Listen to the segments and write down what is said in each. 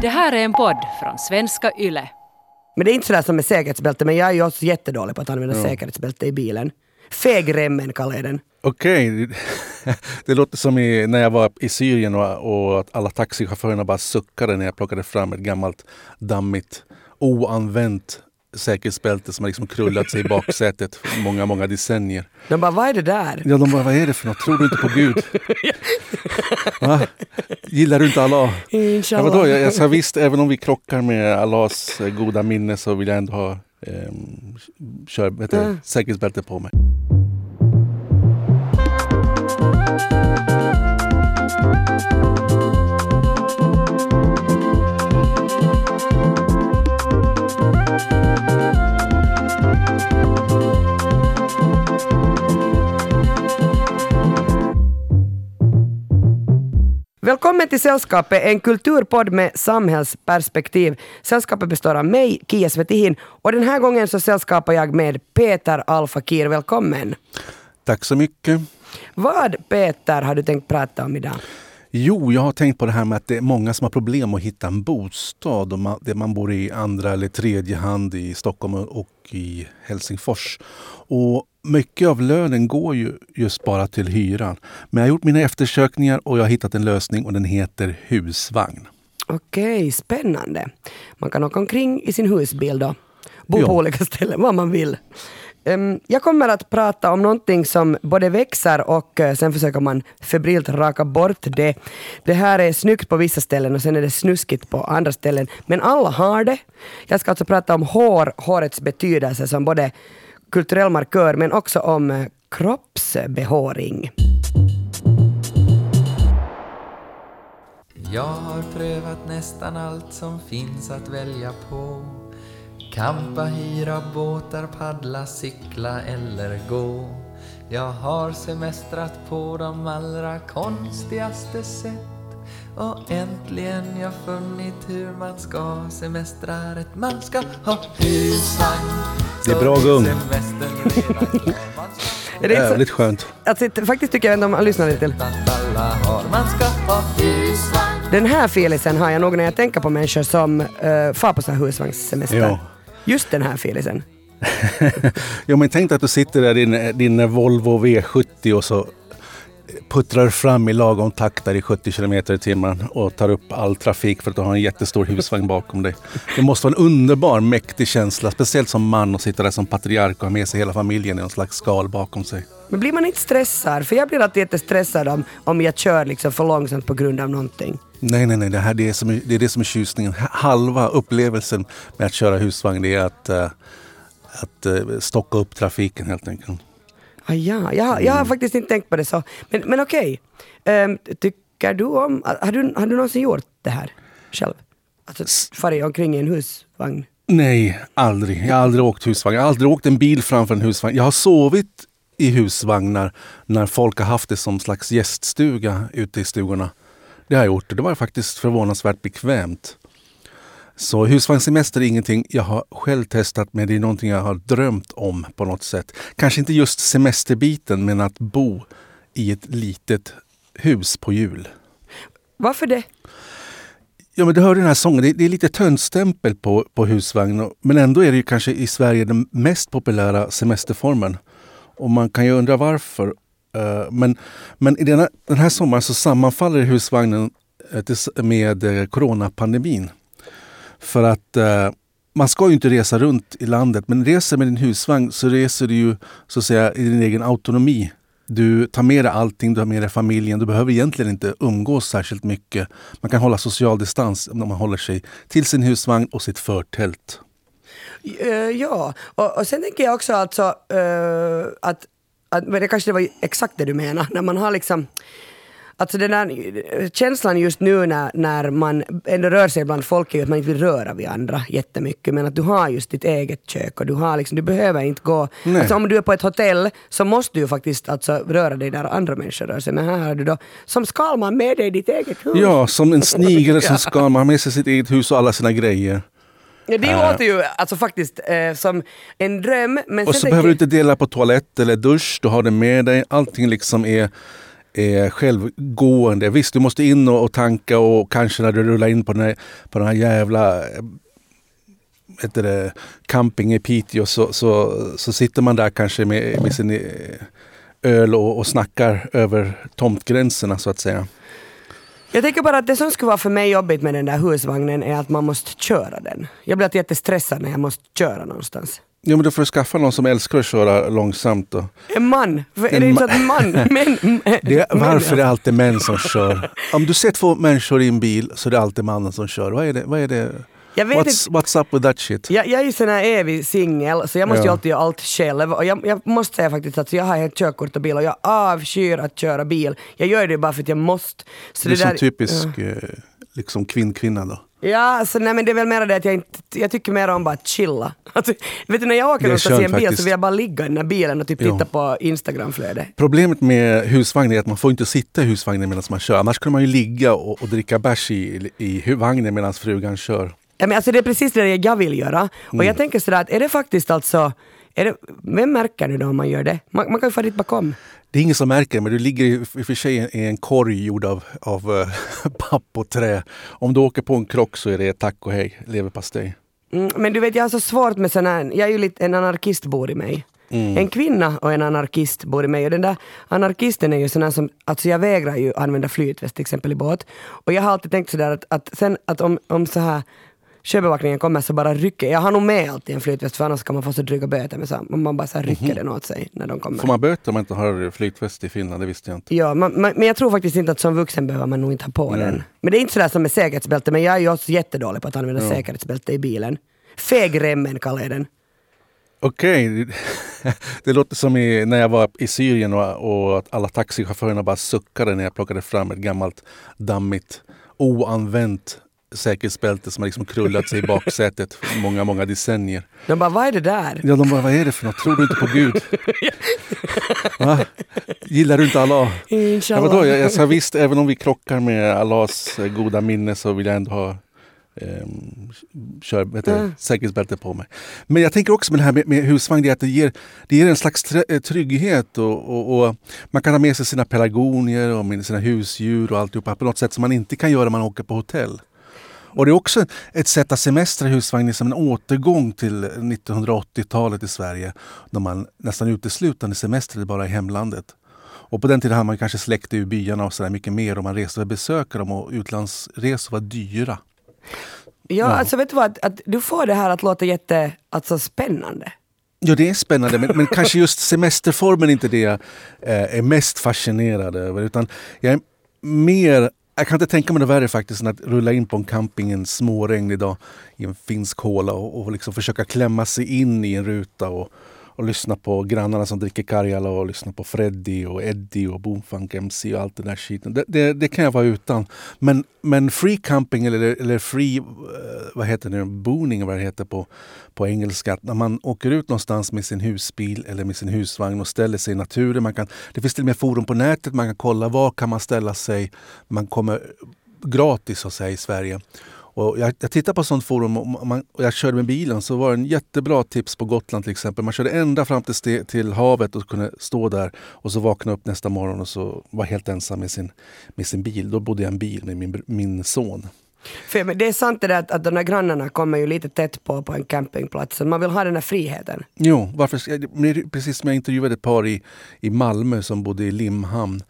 Det här är en podd från svenska YLE. Men det är inte sådär som med säkerhetsbälte, men jag är ju också jättedålig på att använda säkerhetsbälte i bilen. Fegremmen kallar jag den. Okej, det låter som i, när jag var i Syrien och, och att alla taxichaufförerna bara suckade när jag plockade fram ett gammalt dammigt oanvänt säkerhetsbälte som har liksom krullat sig i baksätet många, många decennier. De bara, vad är det där? Ja, de bara, vad är det för något? Tror du inte på Gud? Va? Gillar du inte Allah? Ja, vadå? Jag, jag sa visst, även om vi krockar med Allahs eh, goda minne så vill jag ändå ha eh, kör, vet du, Mm. säkerhetsbälte på mig. Välkommen till Sällskapet, en kulturpodd med samhällsperspektiv. Sällskapet består av mig, Kia Svetihin, och den här gången så sällskapar jag med Peter Alfakir. Välkommen! Tack så mycket. Vad, Peter, har du tänkt prata om idag? Jo, jag har tänkt på det här med att det är många som har problem att hitta en bostad. Och man, det man bor i andra eller tredje hand i Stockholm och i Helsingfors. Och mycket av lönen går ju just bara till hyran. Men jag har gjort mina eftersökningar och jag har hittat en lösning och den heter husvagn. Okej, spännande. Man kan åka omkring i sin husbil då. Bo Ja. på olika ställen, vad man vill. Jag kommer att prata om någonting som både växer och eh, sen försöker man febrilt raka bort det. Det här är snyggt på vissa ställen och sen är det snuskigt på andra ställen. Men alla har det. Jag ska alltså prata om hår, hårets betydelse som både kulturell markör men också om eh, kroppsbehåring. Jag har prövat nästan allt som finns att välja på. Kampa, hyra båtar, paddla, cykla eller gå. Jag har semestrat på de allra konstigaste sätt och äntligen jag funnit hur man ska semestra rätt Man ska ha husvagn Det är bra gung. Är det Jävligt skönt. Alltså, faktiskt tycker jag ändå om man lyssnar lite till. Den här filisen har jag nog när jag tänker på människor som uh, far på så här husvagnssemester. Ja. Just den här filisen. Ja, men tänk dig att du sitter där i din, din Volvo V70 och så puttrar fram i lagom takt där i 70 km i timmen och tar upp all trafik för att du har en jättestor husvagn bakom dig. Det måste vara en underbar, mäktig känsla, speciellt som man och sitta där som patriark och ha med sig hela familjen i någon slags skal bakom sig. Men blir man inte stressad? För jag blir alltid jättestressad om, om jag kör liksom för långsamt på grund av någonting. Nej, nej, nej, det, här, det, är som, det är det som är tjusningen. Halva upplevelsen med att köra husvagn det är att, eh, att eh, stocka upp trafiken helt enkelt. Ah, ja, jag, har- jag har faktiskt inte tänkt på det så. Men, men okej. Ehm, tycker du om... Har du, har du någonsin gjort det här själv? Alltså farit omkring i en husvagn? Nej, aldrig. Jag har aldrig åkt husvagn. Jag har aldrig åkt en bil framför en husvagn. Jag har sovit i husvagnar när folk har haft det som slags gäststuga ute i stugorna. Det har jag gjort och det var faktiskt förvånansvärt bekvämt. Så husvagnssemester är ingenting jag har själv testat men det är någonting jag har drömt om på något sätt. Kanske inte just semesterbiten men att bo i ett litet hus på jul. Varför det? Ja, men du hörde den här sången. Det, det är lite töntstämpel på, på husvagn. Men ändå är det kanske i Sverige den mest populära semesterformen. Och man kan ju undra varför. Eh, men men i denna, den här sommaren så sammanfaller husvagnen eh, med eh, coronapandemin. För att eh, man ska ju inte resa runt i landet. Men reser med din husvagn så reser du ju så att säga i din egen autonomi. Du tar med dig allting, du har med dig familjen. Du behöver egentligen inte umgås särskilt mycket. Man kan hålla social distans om man håller sig till sin husvagn och sitt förtält. Eh, ja, och, och sen tänker jag också alltså uh, att, att, men det kanske det var exakt det du menar, när man har liksom Alltså den där känslan just nu när, när man ändå rör sig bland folk är ju att man inte vill röra vid andra jättemycket men att du har just ditt eget kök och du har liksom, du behöver inte gå, Nej. alltså om du är på ett hotell så måste du ju faktiskt alltså röra dig där andra människor rör sig men här har du då som Skalman med dig ditt eget hus. Ja, som en snigel som Ja. ska man ha med sig sitt eget hus och alla sina grejer. Ja, det Äh. låter ju alltså faktiskt eh, som en dröm men Och så behöver du inte dela på toalett eller dusch, du har det med dig. Allting liksom är, är självgående. Visst, du måste in och, och tanka och kanske när du rullar in på den här, på den här jävla eh, heter det, camping i Piteå så, så, så sitter man där kanske med, med sin eh, öl och, och snackar över tomtgränserna så att säga. Jag tänker bara att det som skulle vara för mig jobbigt med den där husvagnen är att man måste köra den. Jag blir alltid jättestressad när jag måste köra någonstans. Ja men då får du skaffa någon som älskar att köra långsamt då. En man! För är det inte så att man... Men, Det är, varför är det alltid män som kör? Om du ser två människor i en bil så är det alltid mannen som kör. Vad är det? Vad är det? Jag vet What's, inte. what's up with that shit? Jag, jag är ju sån här evig singel så jag måste ju Ja. alltid göra allt själv. Och jag, jag måste säga faktiskt att jag har ett körkort och bil och jag avskyr att köra bil. Jag gör det bara för att jag måste. Så det är som där- typisk eh, liksom kvinn-kvinna då. Ja, alltså, nej, men det är väl mer det att jag inte, jag tycker mer om bara att chilla. Alltså, vet du när jag åker någonstans i en bil så faktiskt. vill jag bara ligga i den här bilen och typ titta på Instagramflöde. Problemet med husvagn är att man får inte sitta i husvagnen medan man kör. Annars kunde man ju ligga och, och dricka bärs i, i vagnen medan frugan kör. Ja, men alltså, det är precis det jag vill göra. Och Mm. jag tänker sådär att är det faktiskt alltså, är det, vem märker nu då om man gör det? Man, man kan ju få dit bakom. Det är ingen som märker men du ligger i och för sig i en korg gjord av, av eh, papp och trä. Om du åker på en krock så är det tack och hej, leverpastej. Mm, men du vet, jag har så svårt med sån här, jag är ju lite, en anarkist bor i mig. En kvinna och en anarkist bor i mig och den där anarkisten är ju sån som, alltså jag vägrar ju använda flytväst till exempel i båt. Och jag har alltid tänkt sådär att, att sen att om, om så här sjöbevakningen kommer så bara rycker, jag har nog med alltid en flytväst för annars kan man få så dryga böter med så, man bara så rycker den åt sig när de kommer. Får man böter om man inte har flytväst i Finland? Det visste jag inte. Ja, man, man, men jag tror faktiskt inte att som vuxen behöver man nog inte ha på Nej. den. Men det är inte sådär som med säkerhetsbälte, men jag är ju också jättedålig på att använda Ja. säkerhetsbälte i bilen. Fegremmen kallar jag den. Okej, det låter som i, när jag var i Syrien och, och att alla taxichaufförerna bara suckade när jag plockade fram ett gammalt dammigt oanvänt säkerhetsbälte som har liksom krullat sig i baksätet många, många decennier. De bara, vad är det där? Ja, de bara, vad är det för något? Tror du inte på Gud? Va? Gillar du inte Allah? Ja, Inshallah. vadå? Jag, jag sa visst, även om vi krockar med Allahs eh, goda minne så vill jag ändå ha Um, kör, vet Mm. säkerhetsbälte på mig. Men jag tänker också med det här med, med husvagn, det att det ger, det ger en slags eh, trygghet och, och, och man kan ha med sig sina pelargonier och sina husdjur och alltihopa på något sätt som man inte kan göra när man åker på hotell. Och det är också ett sätt att semestra i husvagn som en återgång till 1980-talet i Sverige. Då man nästan uteslutande semestrade bara i hemlandet. Och på den tiden hade man kanske släkt i byarna och sådär mycket mer och man reste och besökte dem och utlandsresor var dyra. Ja, Ja. alltså vet du vad, att, att du får det här att låta jätte, alltså spännande. Ja, det är spännande, men, men kanske just semesterformen är inte det jag eh, är mest fascinerad över. Utan jag är mer, jag kan inte tänka mig något värre faktiskt än att rulla in på en camping en småregnig dag i en finsk håla och, och liksom försöka klämma sig in i en ruta och, och lyssna på grannarna som dricker Karjala och lyssna på Freddy och Eddie och Boomfunk MC och allt det där skiten. Det, det, det kan jag vara utan. Men, men free camping eller, eller free, eh, vad heter det, booning vad det heter på, på engelska. När man åker ut någonstans med sin husbil eller med sin husvagn och ställer sig i naturen. Man kan, det finns till och med forum på nätet, man kan kolla var kan man ställa sig. Man kommer gratis så att säga i Sverige. Och jag, jag tittar på sånt forum och, man, och jag körde med bilen så var det en jättebra tips på Gotland till exempel. Man körde ända fram till, ste, till havet och kunde stå där och så vakna upp nästa morgon och så var helt ensam med sin, med sin bil. Då bodde jag i en bil med min, min son. För, det är sant det där att, att de där grannarna kommer ju lite tätt på på en campingplats. Så man vill ha den här friheten. Jo, varför, precis som jag intervjuade ett par i, i Malmö som bodde i Limhamn.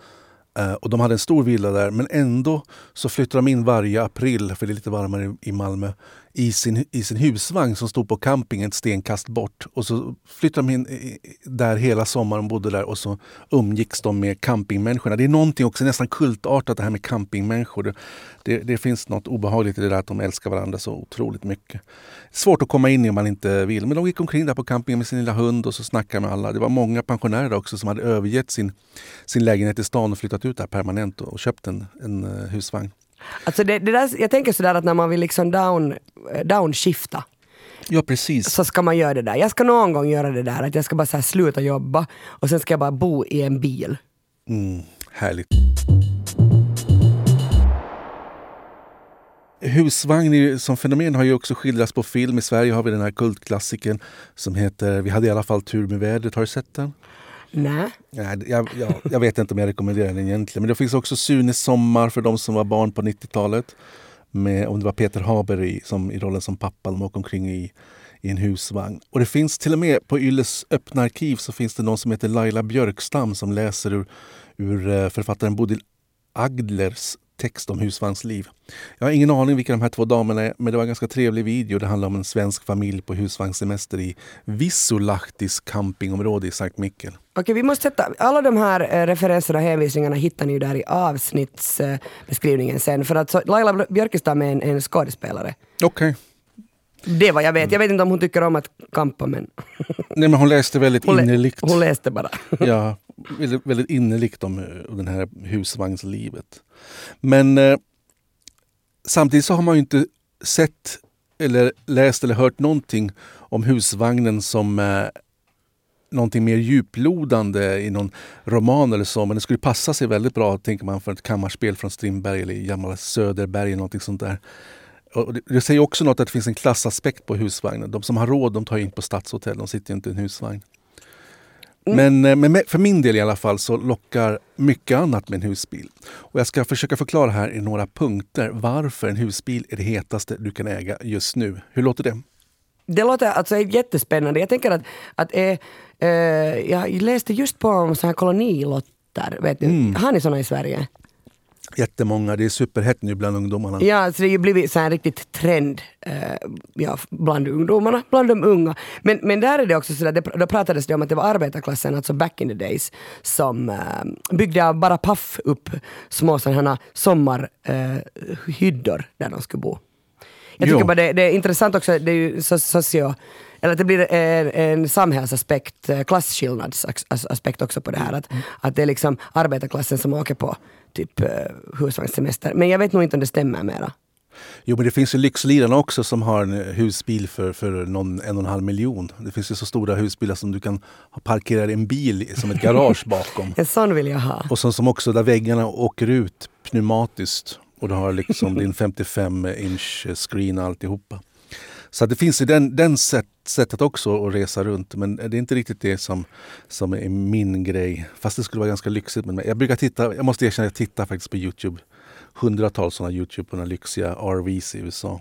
Eh, och de hade en stor villa där men ändå så flyttade de in varje april, för det är lite varmare i Malmö, i sin, i sin husvagn som stod på campingen ett stenkast bort. Och så flyttade de in där hela sommaren, bodde där och så umgicks de med campingmänniskorna. Det är någonting också nästan kultartat det här med campingmänniskor. Det, det, det finns något obehagligt i det där att de älskar varandra så otroligt mycket. Svårt att komma in i om man inte vill. Men de gick omkring där på campingen med sin lilla hund och så snackade med alla. Det var många pensionärer också som hade övergett sin, sin lägenhet i stan och flyttat ut där permanent och, och köpt en, en eh, husvagn. Alltså det, det där, jag tänker sådär att när man vill liksom down, eh, downshifta Ja, precis. så ska man göra det där. Jag ska någon gång göra det där att jag ska bara så sluta jobba och sen ska jag bara bo i en bil. Mm, härligt. Husvagn som fenomen har ju också skildrats på film. I Sverige har vi den här kultklassikern som heter Vi hade i alla fall tur med vädret. Har du sett den? Nej. Nej, jag, jag, jag vet inte om jag rekommenderar den egentligen. Men det finns också Sunes sommar för de som var barn på 90-talet. Med, om det var Peter Haber i, som, i rollen som pappa. De åker omkring i, i en husvagn. Och det finns till och med på Ylles öppna arkiv så finns det någon som heter Laila Björkstam som läser ur, ur eh, författaren Bodil Agdlers text om husvagnsliv. Jag har ingen aning vilka de här två damerna är, men det var en ganska trevlig video. Det handlar om en svensk familj på husvagnssemester i Visulahtis campingområde i Sankt Mikkel. Okej, vi måste sätta, alla de här eh, referenserna och hänvisningarna hittar ni ju där i avsnittsbeskrivningen sen. För att så, Laila Björkestam är en, en skådespelare. Okej. Det var jag vet. Jag vet inte om hon tycker om att kampa men Nej, men hon läste väldigt hon, lä- innerligt. hon läste bara. ja, väldigt, väldigt innerligt om eh, det här husvagnslivet. Men eh, samtidigt så har man ju inte sett eller läst eller hört någonting om husvagnen som eh, någonting mer djuplodande i någon roman eller så. Men det skulle passa sig väldigt bra, tänker man, för ett kammarspel från Strindberg eller gamla Söderberg eller någonting sånt där. Och det, det säger också något att det finns en klassaspekt på husvagnen. De som har råd de tar in på stadshotell, de sitter inte i en husvagn. Men, eh, men för min del i alla fall så lockar mycket annat med en husbil. Och jag ska försöka förklara här i några punkter varför en husbil är det hetaste du kan äga just nu. Hur låter det? Det låter alltså jättespännande. Jag tänker att, att eh, eh, jag läste just på om såna här kolonilotter. Vet du? Mm. Har ni såna i Sverige? Jättemånga, det är superhett nu bland ungdomarna. Ja, så det har ju blivit så här riktigt trend eh, ja, bland ungdomarna, bland de unga. Men, men där är det också så där, det, då pratades det om att det var arbetarklassen, alltså back in the days, som eh, byggde bara paff upp små sådana sommarhyddor eh, där de skulle bo. Jag tycker Jo. bara det, det är intressant också, det är ju so, socio, eller att det blir en, en samhällsaspekt, eh, klasskillnadsaspekt också på det här. Att, att det är liksom arbetarklassen som åker på typ eh, husvagnssemester. Men jag vet nog inte om det stämmer mera. Jo, men det finns ju lyxlirarna också som har en eh, husbil för, för någon, en och en halv miljon. Det finns ju så stora husbilar som du kan parkera en bil som ett garage bakom. En sån vill jag ha. Och som, som också där väggarna åker ut pneumatiskt. Och du har liksom din 55 inch screen alltihopa. Så det finns i den, den sätt, sättet också att resa runt. Men det är inte riktigt det som, som är min grej. Fast det skulle vara ganska lyxigt. Men jag brukar titta, jag måste erkänna, jag tittar faktiskt på Youtube. Hundratals sådana Youtube på några lyxiga RVs i USA.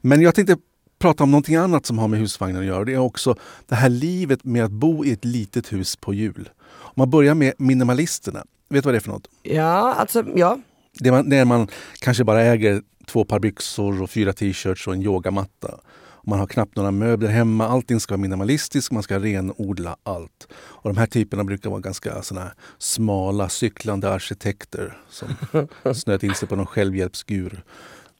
Men jag tänkte prata om någonting annat som har med husvagnen att göra. Det är också det här livet med att bo i ett litet hus på hjul. Om man börjar med minimalisterna. Vet du vad det är för något? Ja, alltså ja. Det är man, när man kanske bara äger två par byxor och fyra t-shirts och en yogamatta. Man har knappt några möbler hemma. Allting ska vara minimalistiskt. Man ska renodla allt. Och de här typerna brukar vara ganska såna smala, cyklande arkitekter som snöat in sig på någon självhjälpsguru.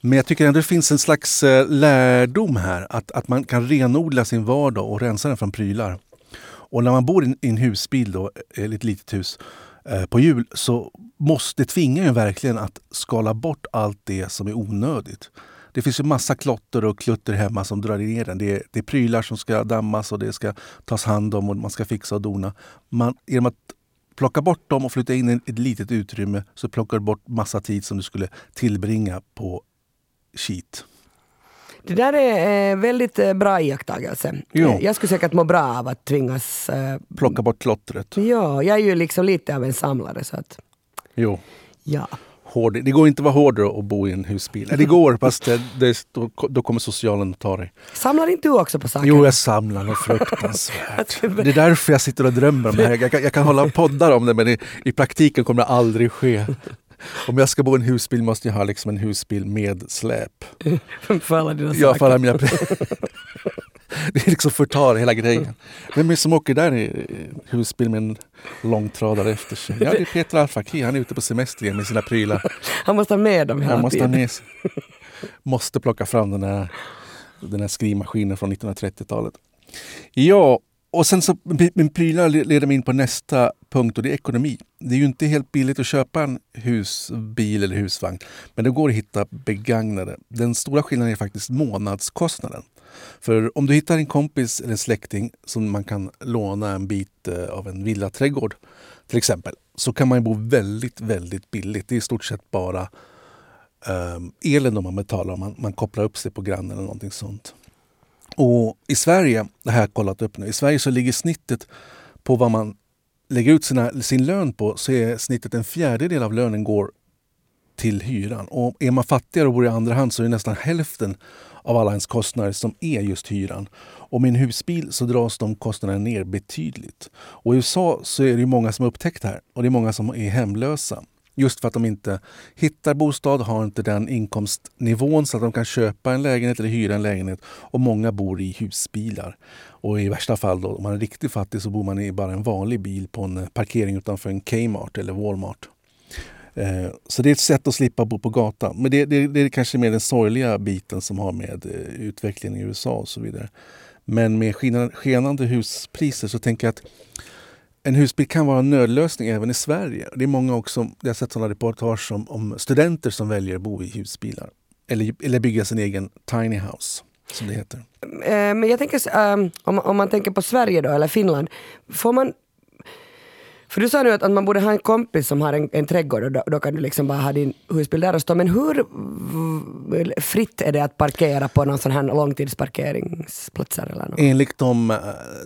Men jag tycker ändå det finns en slags eh, lärdom här. Att, att man kan renodla sin vardag och rensa den från prylar. Och när man bor i en- husbil, då, eller ett litet hus, eh, Eh, på jul så måste det tvingar ju verkligen att skala bort allt det som är onödigt. Det finns ju massa klotter och klutter hemma som drar ner den. Det är, det är prylar som ska dammas och det ska tas hand om och man ska fixa och dona. Man, genom att plocka bort dem och flytta in i ett litet utrymme så plockar du bort massa tid som du skulle tillbringa på skit. Det där är eh, väldigt eh, bra iakttagelse. Jo. Eh, Jag skulle säkert må bra av att tvingas... Eh, Plocka bort klottret. ja, jag är ju liksom lite av en samlare så att Jo. ja. Hård. Det går inte att vara hårdare att bo i en husbil. Det går, fast det, det, då, då kommer socialen att ta dig. Samlar inte du också på saker? Jo, jag samlar något fruktansvärt. Det är därför jag sitter och drömmer om det här. Jag kan, jag kan hålla poddar om det, men i, i praktiken kommer det aldrig ske. Om jag ska bo i en husbil måste jag ha liksom en husbil med släp. för alla dina Ja, saker. för alla mina... Det är liksom förtar hela grejen. Vem är det som åker där i husbil med en långtradare efter sig? Ja, det är Peter Alfaki. Han är ute på semester igen med sina prylar. Han måste ha med dem hela Jag måste ha tiden. med sig. Måste plocka fram den här, den här skrivmaskinen från 1930-talet. Ja, och sen så min prylar leder mig in på nästa punkt och det är ekonomi. Det är ju inte helt billigt att köpa en husbil eller husvagn. Men det går att hitta begagnade. Den stora skillnaden är faktiskt månadskostnaden. För om du hittar en kompis eller en släkting som man kan låna en bit eh, av en villaträdgård till exempel. Så kan man ju bo väldigt, väldigt billigt. Det är i stort sett bara um, elen man betalar om man, man kopplar upp sig på grannen eller någonting sånt. Och i Sverige, det här har jag kollat upp nu, i Sverige så ligger snittet på vad man lägger ut sina, sin lön på så är snittet en fjärdedel av lönen går till hyran. Och är man fattigare och bor i andra hand så är det nästan hälften av alla ens kostnader som är just hyran. Och med en husbil så dras de kostnaderna ner betydligt. Och I USA så är det många som har upptäckt det här och det är många som är hemlösa. Just för att de inte hittar bostad, har inte den inkomstnivån så att de kan köpa en lägenhet eller hyra en lägenhet. Och många bor i husbilar. Och i värsta fall, då, om man är riktigt fattig, så bor man i bara en vanlig bil på en parkering utanför en Kmart eller Walmart. Eh, så det är ett sätt att slippa bo på gatan. Men det, det, det är kanske mer den sorgliga biten som har med eh, utvecklingen i USA och så vidare. Men med skenande huspriser så tänker jag att en husbil kan vara en nödlösning även i Sverige. Det är många också, jag har sett sådana reportage om, om studenter som väljer att bo i husbilar. Eller, eller bygga sin egen tiny house, som det heter. Eh, men jag tänker, ehm, om, om man tänker på Sverige då, eller Finland, får man för du sa nu att, att man borde ha en kompis som har en, en trädgård och då, då, kan du liksom bara ha din husbil där och stå. Men hur fritt är det att parkera på någon sån här långtidsparkeringsplatser? Eller något? Enligt de, eh,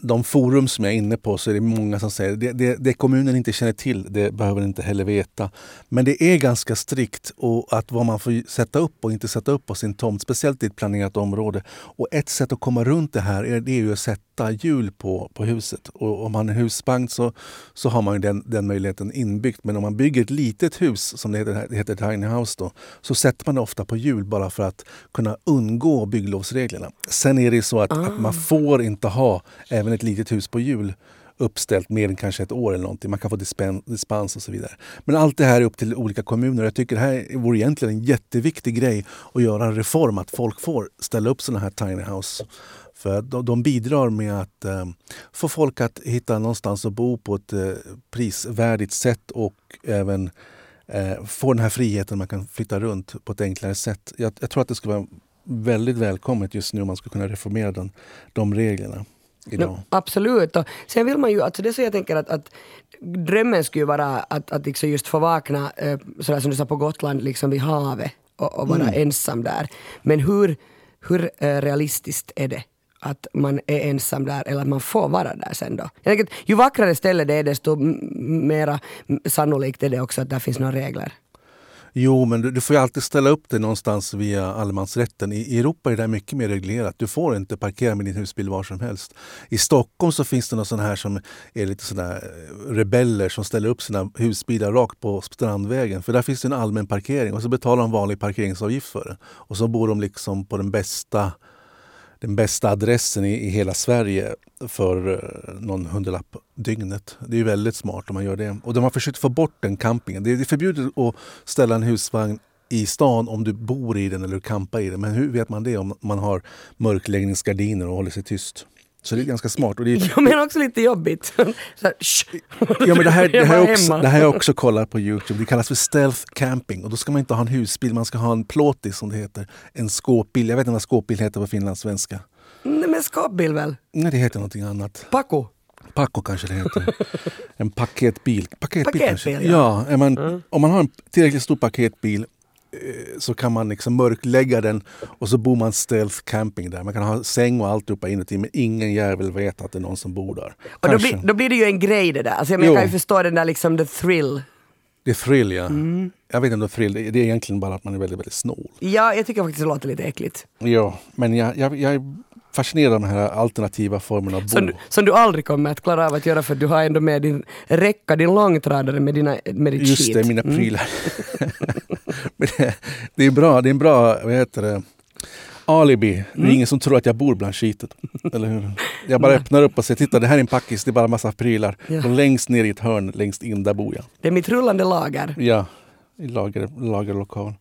de forum som jag är inne på så är det många som säger det, det, det kommunen inte känner till, det behöver inte heller veta. Men det är ganska strikt och att vad man får sätta upp och inte sätta upp på sin tomt, speciellt i ett planerat område. Och ett sätt att komma runt det här är, det är ju att sätta hjul på, på huset. Och om man har husbank så, så har man man den, den möjligheten inbyggt. Men om man bygger ett litet hus, som det heter, det heter tiny house, då, så sätter man det ofta på hjul bara för att kunna undgå bygglovsreglerna. Sen är det så att, ah. att man får inte ha även ett litet hus på hjul uppställt mer än kanske ett år eller någonting. Man kan få dispens och så vidare. Men allt det här är upp till olika kommuner. Jag tycker det här vore egentligen en jätteviktig grej att göra en reform, att folk får ställa upp sådana här tiny house för de, de bidrar med att eh, få folk att hitta någonstans att bo på ett eh, prisvärdigt sätt och även eh, få den här friheten man kan flytta runt på ett enklare sätt. Jag, jag, tror att det skulle vara väldigt välkommet just nu om man skulle kunna reformera den, de reglerna. No, absolut. Och sen vill man ju, alltså det så jag tänker att, att drömmen skulle ju vara att, att liksom just få vakna, eh, sådär som du sa på Gotland, liksom vid havet och, och vara mm. ensam där. Men hur, hur eh, realistiskt är det? Att man är ensam där eller att man får vara där sen då. Jag tänker ju vackrare ställe det är desto mera sannolikt är det också att där finns några regler. Jo, men du, du, får ju alltid ställa upp det någonstans via allemansrätten. I, I Europa är det mycket mer reglerat. Du får inte parkera med din husbil var som helst. I Stockholm så finns det någon sån här som är lite sådana eh, rebeller som ställer upp sina husbilar rakt på Strandvägen. För där finns det en allmän parkering och så betalar de vanlig parkeringsavgift för det. Och så bor de liksom på den bästa den bästa adressen i, i hela Sverige för eh, någon hundralapp dygnet. Det är väldigt smart om man gör det. Och de har försökt få bort den campingen. Det är förbjudet att ställa en husvagn i stan om du bor i den eller campar i den. Men hur vet man det om man har mörkläggningsgardiner och håller sig tyst? Så det är ganska smart. Och det är... Ja, men också lite jobbigt. Så här, ja, men det, här, det, här också, det här jag också kollat på Youtube. Det kallas för stealth camping. Och då ska man inte ha en husbil, man ska ha en plåtis som det heter. En skåpbil. Jag vet inte vad skåpbil heter på finlandssvenska. Nej men skåpbil väl? Nej det heter någonting annat. Paco? Paco kanske det heter. En paketbil. Paketbil, paketbil kanske? Ja. ja man, mm. Om man har en tillräckligt stor paketbil så kan man liksom mörklägga den och så bor man stealth camping där. Man kan ha säng och alltihopa inuti men ingen jävel vet att det är någon som bor där. Och då blir, då blir det ju en grej det där. Alltså jag, jag kan ju förstå den där liksom the thrill. Det thrill ja. Mm. Jag vet inte om det är thrill, det är egentligen bara att man är väldigt, väldigt snål. Ja, jag tycker faktiskt det låter lite äckligt. Ja, men jag, jag, jag fascinerad av de här alternativa formerna av bo. Som, som, du aldrig kommer att klara av att göra för du har ändå med din räcka, din långtradare med, dina, med ditt Just skit. det, mina mm. prylar. det, det, är bra, det är en bra, vad heter det, alibi. Det är mm. ingen som tror att jag bor bland skitet. Eller hur? Jag bara öppnar upp och säger, titta det här är en packis, det är bara massa prylar. Ja. Och längst ner i ett hörn, längst in, där bor jag. Det är mitt rullande lager. Ja, i lager, lagerlokal.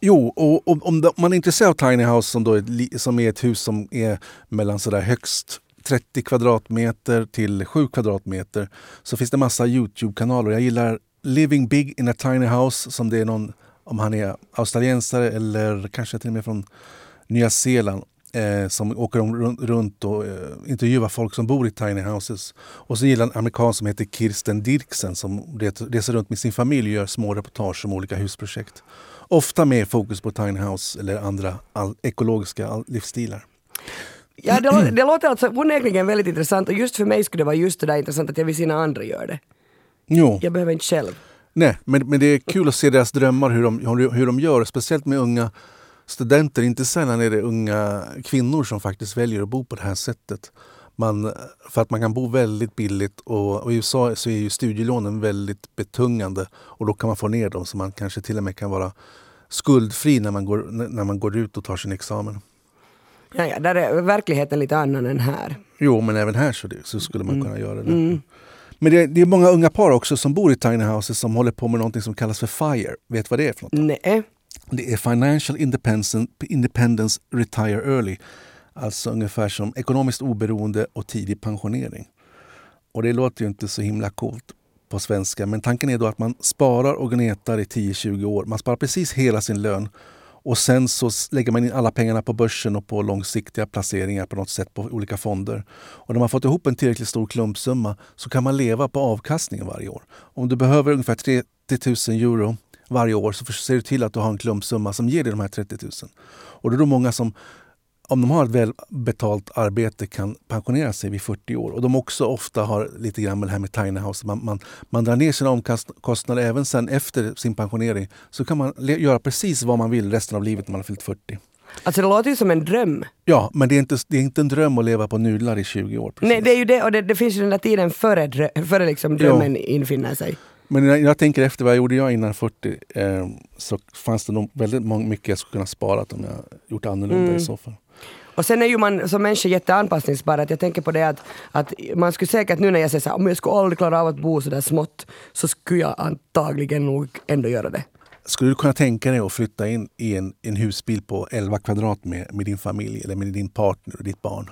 Jo, och, och om man är intresserad av Tiny House som, då är, som är ett hus som är mellan sådär högst 30 kvadratmeter till 7 kvadratmeter så finns det massa Youtube-kanaler. Jag gillar Living Big in a Tiny House som det är någon, om han är australiensare eller kanske till och med från Nya Zeeland eh, som åker runt och eh, intervjuar folk som bor i tiny houses. Och så gillar en amerikan som heter Kirsten Dirksen som reser runt med sin familj och gör små reportage om olika husprojekt. Ofta med fokus på tiny house eller andra all, ekologiska all, livsstilar. Ja, det, det låter alltså onekligen väldigt intressant och just för mig skulle det vara just det där intressant att jag vill se när andra gör det. Jo, Jag behöver inte själv. nej, men, men det är kul att se deras drömmar, hur de, hur, de gör. Speciellt med unga studenter. Inte sällan är det unga kvinnor som faktiskt väljer att bo på det här sättet. Man, för att man kan bo väldigt billigt och, och i USA så är ju studielånen väldigt betungande och då kan man få ner dem så man kanske till och med kan vara skuldfri när man går, när man går ut och tar sin examen. Ja, ja, där är verkligheten lite annan än här. Jo, men även här så, det, så skulle man kunna göra det. Men det, det är många unga par också som bor i tiny houses som håller på med något som kallas för FIRE. Vet du vad det är för något? Nej. Det är Financial Independence, Independence Retire Early. Alltså ungefär som ekonomiskt oberoende och tidig pensionering. Och det låter ju inte så himla coolt på svenska. Men tanken är då att man sparar och gnetar i 10-20 år. Man sparar precis hela sin lön. Och sen så lägger man in alla pengarna på börsen och på långsiktiga placeringar på något sätt på olika fonder. Och när man fått ihop en tillräckligt stor klumpsumma så kan man leva på avkastningen varje år. Om du behöver ungefär 30 000 euro varje år så ser du till att du har en klumpsumma som ger dig de här 30 000. Och det är då många som om de har ett välbetalt arbete kan pensionera sig vid 40 år. Och de också ofta har lite grann med det här med tiny house. Man, man, man drar ner sina omkostnader även sen efter sin pensionering. Så kan man göra precis vad man vill resten av livet när man har fyllt 40. Alltså det låter ju som en dröm. Ja, men det är inte, det är inte en dröm att leva på nudlar i 20 år. Precis. Nej, det är ju det och det, det finns ju den där tiden före, drö- före liksom drömmen infinner sig. Men när jag tänker efter vad jag gjorde jag innan 40 eh, så fanns det nog väldigt mycket jag skulle kunna spara om jag gjort annorlunda i så fall. Och sen är ju man som människa jätteanpassningsbar. Att jag tänker på det att, att man skulle säkert nu när jag säger så här, om jag skulle aldrig klara av att bo så där smått så skulle jag antagligen nog ändå göra det. Skulle du kunna tänka dig att flytta in i en, en husbil på 11 kvadrat med, med din familj eller med din partner och ditt barn?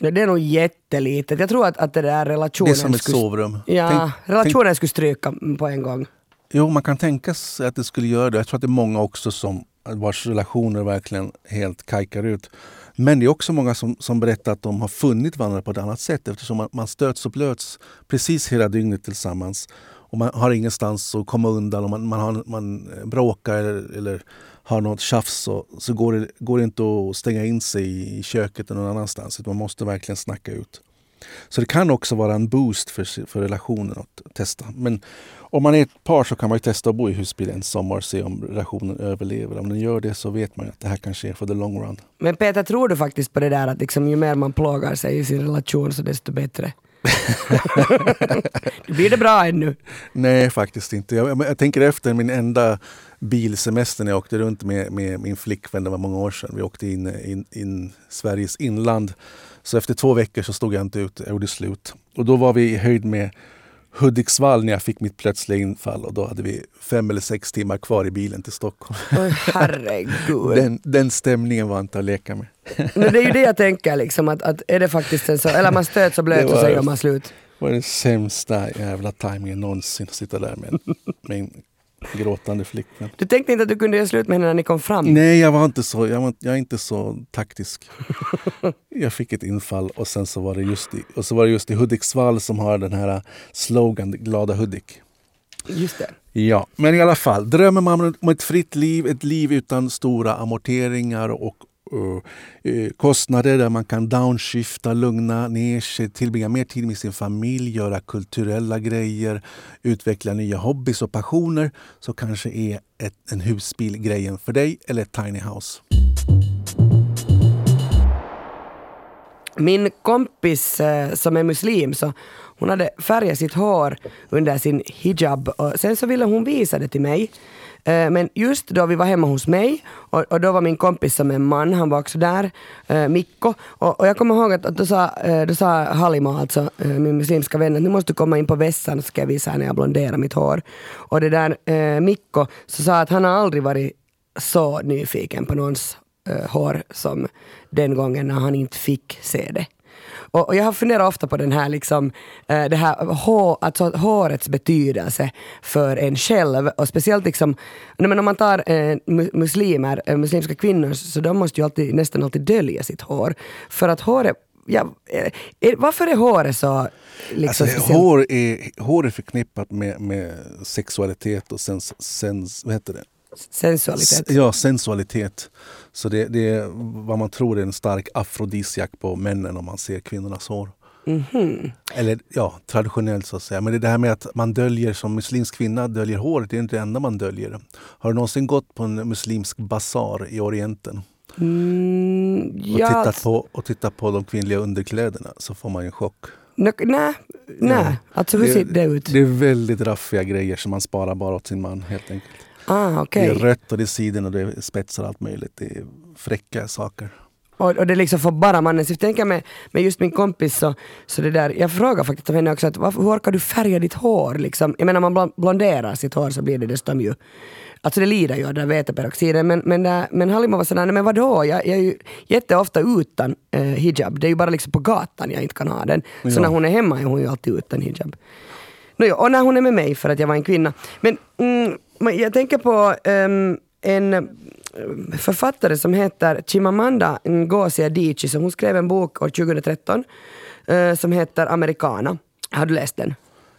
Ja, Det är nog jättelitet. Jag tror att, att det där Det relationen är som ett skulle... sovrum. Ja, Tänk- relationen skulle stryka på en gång. Jo, man kan tänka sig att det skulle göra det. Jag tror att det är många också som vars relationer verkligen helt kajkar ut. Men det är också många som, som berättar att de har funnit varandra på ett annat sätt eftersom man, man stöts och blöts precis hela dygnet tillsammans. Och man har ingenstans att komma undan. Och man, man, har, man bråkar eller, eller har något tjafs och, så går, det, går det inte att stänga in sig i köket eller någon annanstans. Utan man måste verkligen snacka ut. Så det kan också vara en boost för, för relationen att testa. Men om man är ett par så kan man ju testa att bo i husbil en sommar och se om relationen överlever. Om den gör det så vet man ju att det här kanske är för the long run. Men Peter, tror du faktiskt på det där att liksom, ju mer man plågar sig i sin relation så desto bättre? Blir det bra ännu? Nej, faktiskt inte. Jag, jag tänker efter min enda bilsemester när jag åkte runt med, med min flickvän, det var många år sedan. Vi åkte in in, in Sveriges inland. Så efter två veckor så stod jag inte ut, jag gjorde slut. Och då var vi i höjd med Hudiksvall när jag fick mitt plötsliga infall och då hade vi fem eller sex timmar kvar i bilen till Stockholm. Oj, herregud. Den, den stämningen var inte att leka med. Men det är ju det jag tänker, liksom, att, att är det faktiskt en så, eller man stöts och blöts och så gör man slut. Det var den sämsta jävla tajmingen någonsin att sitta där med med en gråtande flickvän. Du tänkte inte att du kunde göra slut med henne när ni kom fram? Nej, jag var inte så, jag, var, jag är inte så taktisk. Jag fick ett infall och sen så var det just i, och så var det just i Hudiksvall som har den här slogan Glada Hudik. Just det. Ja, men i alla fall. Drömmer man om ett fritt liv, ett liv utan stora amorteringar och Eh, eh, kostnader där man kan downshifta, lugna ner sig, tillbringa mer tid med sin familj, göra kulturella grejer, utveckla nya hobbys och passioner så kanske är ett, en husbil grejen för dig eller ett tiny house. Min kompis eh, som är muslim, så hon hade färgat sitt hår under sin hijab och sen så ville hon visa det till mig. Eh, men just då vi var hemma hos mig och, och då var min kompis som en man, han var också där, eh, Mikko. Och, och jag kommer ihåg att, att då, sa, eh, då sa Halima, alltså min muslimska vän, att nu måste du komma in på vässan så ska jag visa när jag blonderar mitt hår. Och det där Mikko så sa att han har aldrig varit så nyfiken på någons hår som den gången när han inte fick se det. Och, och jag har funderat ofta på den här, liksom, eh, det här hår, alltså hårets betydelse för en själv. Och speciellt liksom, men om man tar eh, mu- muslimer, eh, muslimska kvinnor, så de måste ju alltid, nästan alltid dölja sitt hår. För att håret, ja, eh, är, varför är håret så liksom, Alltså, hår, är, hår är förknippat med, med sexualitet och sens, sens, vad heter det? sensualitet. Ja, sensualitet. Så det, det är vad man tror är en stark afrodisiak på männen om man ser kvinnornas hår. Mhm. Eller ja, traditionellt så att säga. Men det, det här med att man döljer som muslimsk kvinna döljer håret, det är inte det enda man döljer. Har du någonsin gått på en muslimsk basar i Orienten Mm, och, ja, tittat, på, och tittat på de kvinnliga underkläderna så får man ju en chock. Nej, nej, nej. Alltså hur Det- ser det ut? Det är väldigt raffiga grejer som man sparar bara åt sin man helt enkelt. Ah, okej. Det är rött och det är siden och det är spetsar och allt möjligt. Det är fräcka saker. Och, och det liksom får bara mannen. Så jag tänker med, med just min kompis så, så det där, jag frågar faktiskt av henne också att varför, hur orkar du färga ditt hår? Liksom, jag menar man blon- blonderar sitt hår så blir det dessutom ju Alltså det lider ju av den veteperoxiden men, men, där- men Halima var sådär, nej men vadå, jag, jag är ju jätteofta utan eh, hijab. Det är ju bara liksom på gatan jag inte kan ha den. Så Ja. när hon är hemma är hon ju alltid utan hijab. Nåja, och när hon är med mig för att jag var en kvinna. Men mm, jag tänker på ehm, en eh, författare som heter Chimamanda Ngozi Adichie. Så hon skrev en bok år 2013 eh, som heter Americana. Har du läst den?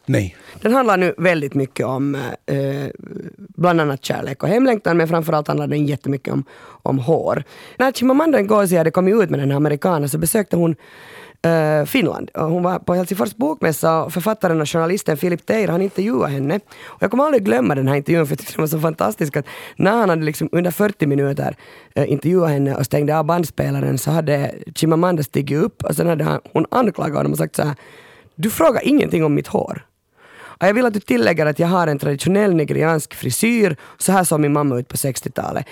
Nej. Den handlar nu väldigt mycket om eh, bland annat kärlek och hemlängtan men framförallt handlar den jättemycket om, om hår. När Chimamanda Ngozi hade kommit ut med den här amerikanen så besökte hon Eh, Finland. Eh, hon var på Helsingfors bokmässa och författaren och journalisten Filip Teir han intervjuade henne. Och jag kommer aldrig glömma den här intervjun för jag tyckte den var så fantastisk att när han hade liksom under 40 minuter eh, intervjuat henne och stängde av bandspelaren så hade Chimamanda stigit upp och sen hade han, hon anklagat honom och sagt så här Du frågar ingenting om mitt hår. Och jag vill att du tillägger att jag har en traditionell nigeriansk frisyr. Så här såg min mamma ut på 60-talet.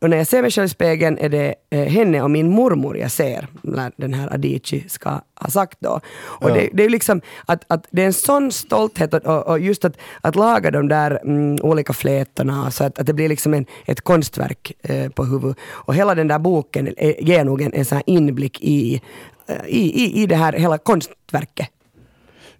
Och när jag ser mig själv i spegeln är det eh, henne och min mormor jag ser. När den här Adichie ska ha sagt då. Och Ja. det, det är liksom att, att det är en sån stolthet och, och, och just att, att laga de där mm, olika flätorna så att, att det blir liksom en, ett konstverk eh, på huvudet. Och hela den där boken är, ger nog en, en sån inblick i, eh, i, i, i det här hela konstverket.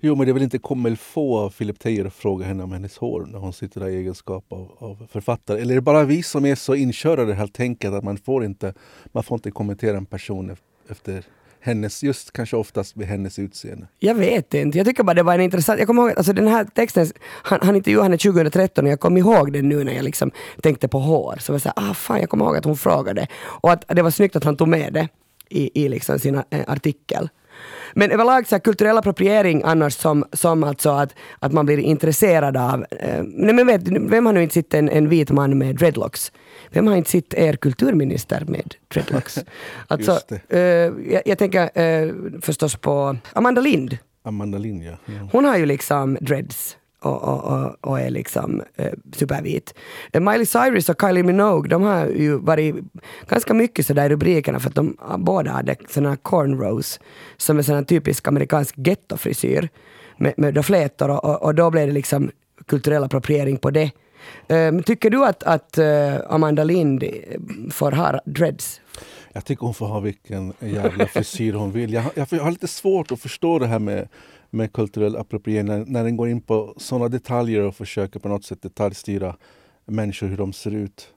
Jo, men det är väl inte comme il faut av Philip Teir att fråga henne om hennes hår när hon sitter där i egenskap av, av författare. Eller är det bara vi som är så inkörda i det här tänket att man får inte, man får inte kommentera en person efter hennes, just kanske oftast med hennes utseende. Jag vet inte, jag tycker bara det var en intressant, jag kommer ihåg, alltså den här texten, han, han intervjuade henne 2013 och jag kom ihåg den nu när jag liksom tänkte på hår. Så jag var så här, ah fan jag kommer ihåg att hon frågade. Och att det var snyggt att han tog med det i, i liksom sin eh, artikel. Men överlag så här, kulturell appropriering annars som, som alltså att, att man blir intresserad av, eh, nej men vet, vem har nu inte sett en, en vit man med dreadlocks? Vem har inte sett er kulturminister med dreadlocks? Alltså, eh, jag, jag tänker eh, förstås på Amanda Lind. Amanda Lind, ja. ja. Hon har ju liksom dreads och, och, och, och är liksom eh, supervit. Eh, Miley Cyrus och Kylie Minogue, de har ju varit ganska mycket sådär i rubrikerna för att de ah, båda hade sådana cornrows som är sådana typisk amerikansk gettofrisyr med, med flätor och, och, och då blev det liksom kulturell appropriering på det. Eh, tycker du att, att eh, Amanda Lind eh, får ha dreads? Jag tycker hon får ha vilken jävla frisyr hon vill. Jag, jag, jag har lite svårt att förstå det här med, med kulturell appropriering när, när den går in på sådana detaljer och försöker på något sätt detaljstyra människor hur de ser ut.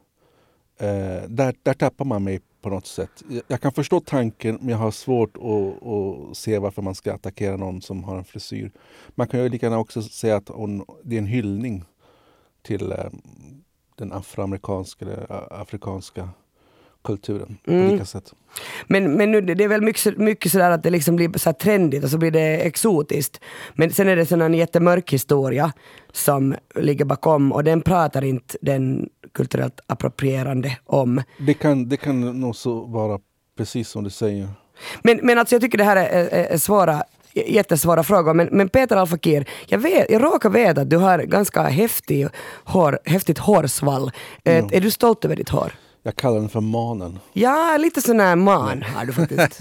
Eh, där, där tappar man mig på något sätt. Jag, jag kan förstå tanken men jag har svårt att, att se varför man ska attackera någon som har en frisyr. Man kan ju lika gärna också säga att hon, det är en hyllning till eh, den afroamerikanska eller afrikanska kulturen på Mm. olika sätt. Men, men nu, det är väl mycket, mycket sådär att det liksom blir så trendigt och så blir det exotiskt. Men sen är det sån en jättemörk historia som ligger bakom och den pratar inte den kulturellt approprierande om. Det kan, det kan nog så vara precis som du säger. Men, men alltså jag tycker det här är, är, är svåra, jättesvåra frågor. Men, men Peter Alfakir, jag, vet, jag råkar veta att du har ganska häftig hår, häftigt hårsvall. Ja. Är du stolt över ditt hår? Jag kallar den för manen. Ja, lite sån här man har du faktiskt.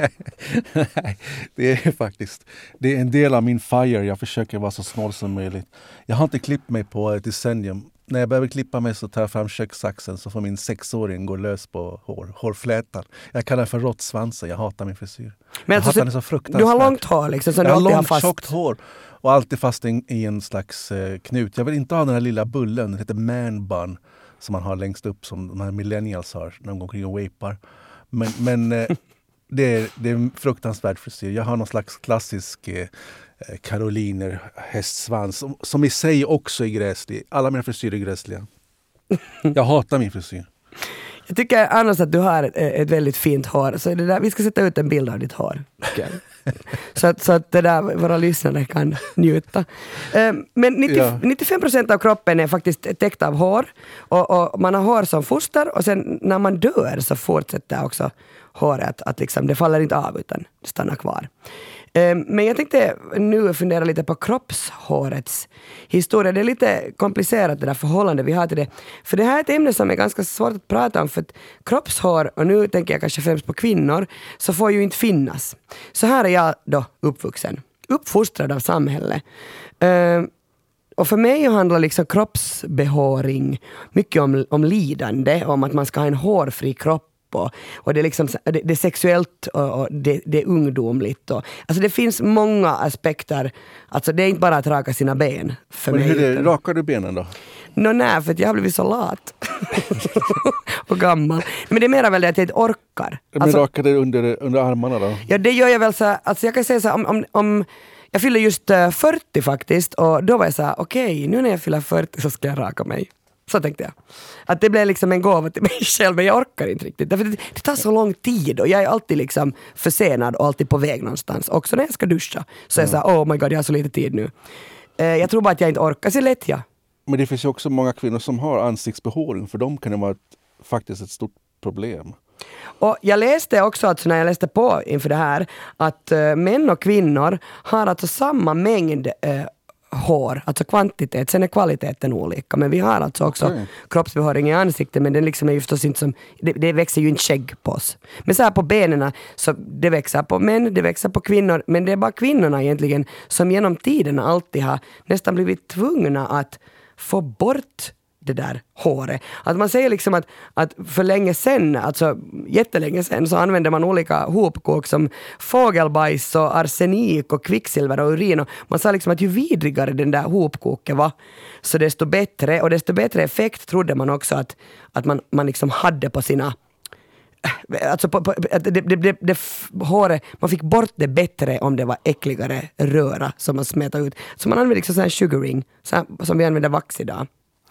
Nej, det är faktiskt det är en del av min fire. Jag försöker vara så snål som möjligt. Jag har inte klippt mig på ett decennium. När jag behöver klippa mig så tar jag fram kökssaxen så får min sexåring gå lös på hår, hårflätan. Jag kallar den för råttsvansen. Jag hatar min frisyr. Men jag alltså, hatar den så fruktansvärt. du har långt hår liksom som jag du har alltid har långt fast. tjockt hår och alltid fast i, i en slags eh, knut. Jag vill inte ha den här lilla bullen, den heter man bun, som man har längst upp som de här millennials har när de går omkring och vapar. Men, men eh, det, är, det är en fruktansvärd frisyr. Jag har någon slags klassisk eh, eh, karoliner hästsvans som, som i sig också är gräslig. Alla mina frisyrer är gräsliga. Jag hatar min frisyr. Jag tycker annars att du har ett, väldigt fint hår, så det där, vi ska sätta ut en bild av ditt hår. jag. Så att, så att det där, våra lyssnare kan njuta. Eh, Men 90, Ja. 95 procent av kroppen är faktiskt täckt av hår. Och, och man har hår som foster och sen när man dör så fortsätter också håret att liksom, det faller inte av utan det stannar kvar. Ehm, men jag tänkte nu fundera lite på kroppshårets historia. Det är lite komplicerat det där förhållandet vi har till det. För det här är ett ämne som är ganska svårt att prata om för att kroppshår, och nu tänker jag kanske främst på kvinnor, så får ju inte finnas. Så här är jag då uppvuxen, uppfostrad av samhället. Ehm, och för mig handlar liksom kroppsbehåring mycket om, om lidande, om att man ska ha en hårfri kropp och, och det, är liksom, det, det är sexuellt och, och det, det är ungdomligt. Och, alltså det finns många aspekter. Alltså det är inte bara att raka sina ben för Men mig. hur är rakar du benen då? Nå nej, för jag har blivit så lat. och gammal. Men det är mer väl det att jag inte orkar. Men Alltså- rakar du under, under armarna då? Ja, det gör jag väl så alltså jag kan säga så här, om, om, om jag fyller just eh, 40 faktiskt och då var jag så här, okej, nu när jag fyller 40 så ska jag raka mig. Så tänkte jag. Att det blev liksom en gåva till mig själv, men jag orkar inte riktigt. Därför det, det tar så lång tid och jag är alltid liksom försenad och alltid på väg någonstans. Också när jag ska duscha. Så är jag såhär, oh my god, jag har så lite tid nu. Eh, jag tror bara att jag inte orkar. Så lätt ja. Men det finns ju också många kvinnor som har ansiktsbehåring. För dem kan det vara ett, faktiskt ett stort problem. Och jag läste också, alltså när jag läste på inför det här, att eh, män och kvinnor har alltså samma mängd eh, hår, alltså kvantitet, sen är kvaliteten olika. Men vi har alltså också Okej. kroppsbehåring i ansiktet, men den liksom är ju förstås inte som, det, det växer ju inte skägg på oss. Men så här på benen, så det växer på män, det växer på kvinnor, men det är bara kvinnorna egentligen som genom tiden alltid har nästan blivit tvungna att få bort det där håret. Att man säger liksom att, att för länge sen, alltså jättelänge sen, så använde man olika hopkok som fågelbajs och arsenik och kvicksilver och urin. Och man sa liksom att ju vidrigare den där hopkoken var, så desto bättre. Och desto bättre effekt trodde man också att, att man, man liksom hade på sina eh, Alltså på, på, att det, det, det, det, håret, man fick bort det bättre om det var äckligare röra som man smetade ut. Så man använde liksom sån här sugaring, så här, som vi använder vax idag.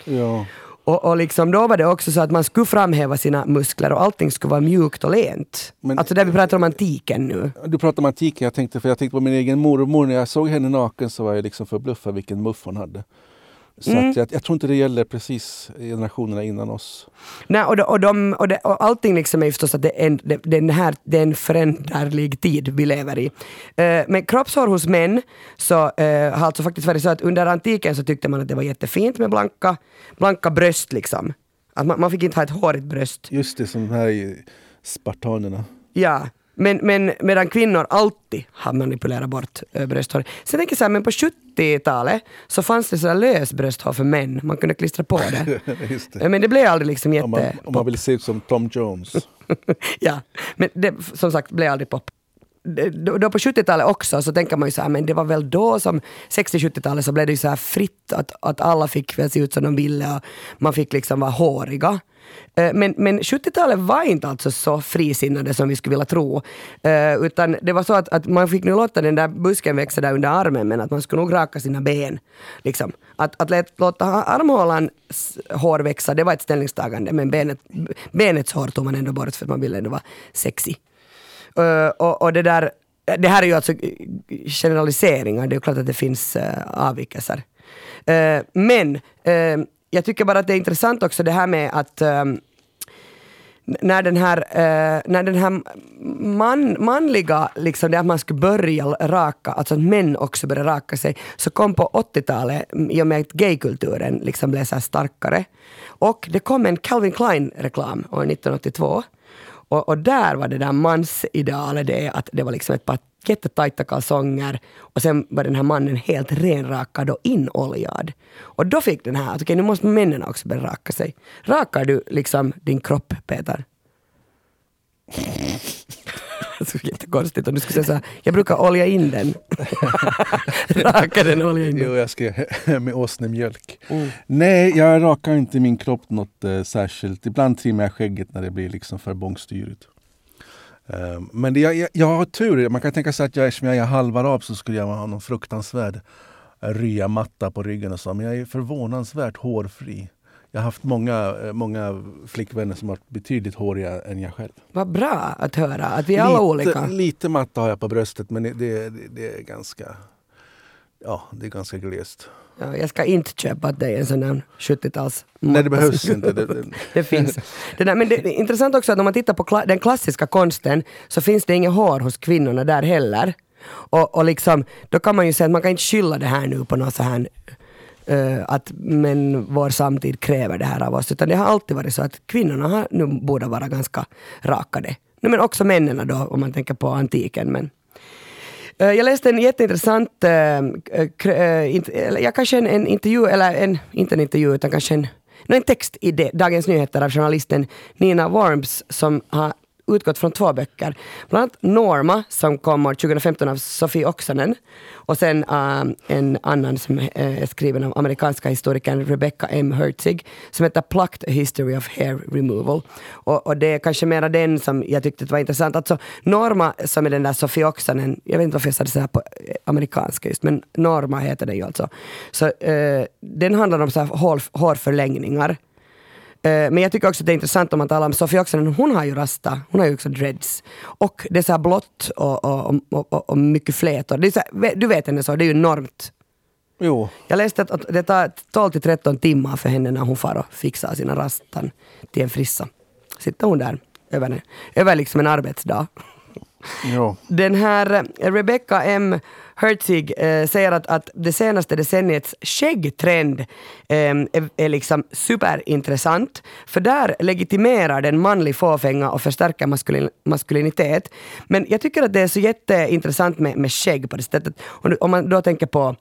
Ja. Och, och liksom då var det också så att man skulle framhäva sina muskler och allting skulle vara mjukt och lent. Men- alltså där vi pratar om antiken nu. Du pratar om antiken, jag tänkte, för jag tänkte på min egen mormor. När jag såg henne naken så var jag liksom förbluffad vilken muff hon hade. Så Mm. jag, jag tror inte det gäller precis generationerna innan oss. Nej, och, de, och, de, och, det, och allting liksom är förstås att det är, en, det, den här, det är en föränderlig tid vi lever i. Eh, men kroppshår hos män så eh, har alltså faktiskt varit så att under antiken så tyckte man att det var jättefint med blanka, blanka bröst liksom. Att man, man fick inte ha ett hårigt bröst. Just det, som här i spartanerna. Ja, men, men medan kvinnor alltid har manipulerat bort äh, brösthår. Sen tänker jag så här, men på 70-talet så fanns det sådär lös brösthår för män. Man kunde klistra på det. Det. Eh, men det blev aldrig liksom jätte... Om man, om man vill se ut som Tom Jones. ja, men det som sagt blev aldrig pop. Då, på 70-talet också så tänker man ju så här, men det var väl då som 60-70-talet så blev det ju så här fritt att, att alla fick väl se ut som de ville och man fick liksom vara håriga. Eh, men, men 70-talet var inte alltså så frisinnade som vi skulle vilja tro. Eh, utan det var så att, att man fick nu låta den där busken växa där under armen men att man skulle nog raka sina ben. Liksom. Att, att låta armhålans hår växa det var ett ställningstagande men benet, benets hår tog man ändå bort för att man ville ändå vara sexig. Eh, och, och det där, det här är ju alltså generaliseringar, det är ju klart att det finns uh, avvikelser. Uh, men uh, jag tycker bara att det är intressant också det här med att när den här, när den här man, manliga, liksom det att man skulle börja raka, alltså att män också började raka sig, så kom på 80-talet mm, i och med att gaykulturen liksom blev så här starkare. Och det kom en Calvin Klein-reklam år 1982. Och, och där var det där mansidealet det att det var liksom ett par jättetajta kalsonger och sen var den här mannen helt renrakad och inoljad. Och då fick den här att okej, nu måste männen också börja raka sig. Rakar du liksom din kropp, Peter? Så jättekonstigt om du skulle säga så här, jag brukar olja in den. Raka den, olja in den. Jo, jag ska med åsnemjölk. Nej, jag rakar inte min kropp något eh, särskilt. Ibland trimmar jag skägget när det blir liksom för bångstyrigt. Um, men det, jag, jag, jag har tur. Man kan tänka sig att jag, eftersom jag är halvarab så skulle jag ha någon fruktansvärd eh, ryamatta på ryggen och så. Men jag är förvånansvärt hårfri. Jag har haft många, eh, många flickvänner som har varit betydligt hårigare än jag själv. Vad bra att höra att vi är alla olika. Lite matta har jag på bröstet men det, det, det är ganska Ja, det är ganska glest. Ja, jag ska inte köpa dig en sån där 70-tals Nej, det behövs inte. Det, det. det finns. Det där, men det, är intressant också att om man tittar på kla den klassiska konsten så finns det inget hår hos kvinnorna där heller. Och, och liksom, då kan man ju säga att man kan inte skylla det här nu på något så här uh, att men vår samtid kräver det här av oss. Utan det har alltid varit så att kvinnorna har, nu borde vara ganska rakade. men också männen då, om man tänker på antiken. Men, uh, jag läste en jätteintressant, eh, uh, jag kanske en, en intervju, eller en, inte en intervju utan kanske en en text i Dagens Nyheter av journalisten Nina Worms som har utgått från två böcker. Bland annat Norma som kommer 2015 av Sofie Oksanen och sen uh, en annan som äh, är skriven av amerikanska historikern Rebecca M. Herzig som heter Plucked A History of Hair Removal. Och, och, det är kanske mera den som jag tyckte var intressant. Alltså Norma som är den där Sofie Oksanen, jag vet inte varför jag sa det så här på äh, amerikanska just, men Norma heter den ju alltså. Så uh, den handlar om så här hår, hårförlängningar men jag tycker också att det är intressant om man talar om Sofie Oksanen, hon har ju rasta, hon har ju också dreads. Och det är så här blått och, och, och, och mycket flätor. Det är så här, du vet henne så, det är ju enormt. Jo. Jag läste att, det tar 12 13 timmar för henne när hon far och fixar sina rastan till en frissa. Sitter hon där över, över liksom en arbetsdag. Jo. Den här Rebecca M. Herzig eh, säger att, att det senaste decenniets skäggtrend eh, är, är liksom superintressant. För där legitimerar den manlig fåfänga och förstärker maskulin, maskulinitet. Men jag tycker att det är så jätteintressant med, med skägg på det sättet. Om, om man då tänker på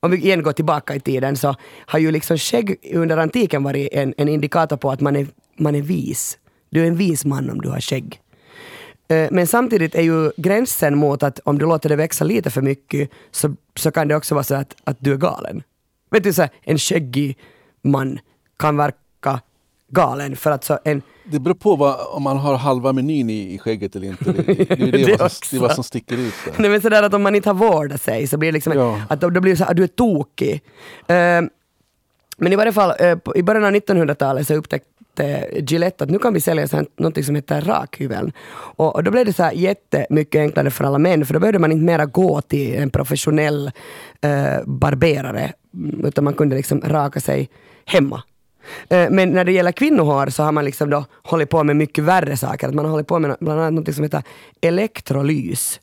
om vi igen går tillbaka i tiden så har ju liksom skägg under antiken varit en, en indikator på att man är, man är vis. Du är en vis man om du har skägg. Eh, men samtidigt är ju gränsen mot att om du låter det växa lite för mycket så, så kan det också vara så att, att du är galen. Vet du, så här, en skäggig man kan verka galen för att så en det beror på vad, om man har halva menyn i, i skägget eller inte. Det, det, det, det, är, vad som, det är vad som sticker ut. Där. Nej, men sådär att om man inte har vårdat sig så blir det liksom ja. att då blir det så att du är tokig. Uh, men i varje fall, uh, i början av 1900-talet så upptäckte Gillette att nu kan vi sälja så något som heter rakhyveln. Och, och, då blev det så här jättemycket enklare för alla män, för då behövde man inte mera gå till en professionell eh, barberare, mm, utan man kunde liksom raka sig hemma. Eh, men när det gäller kvinnohår så har man liksom då hållit på med mycket värre saker. man har hållit på med bland annat något som heter elektrolys.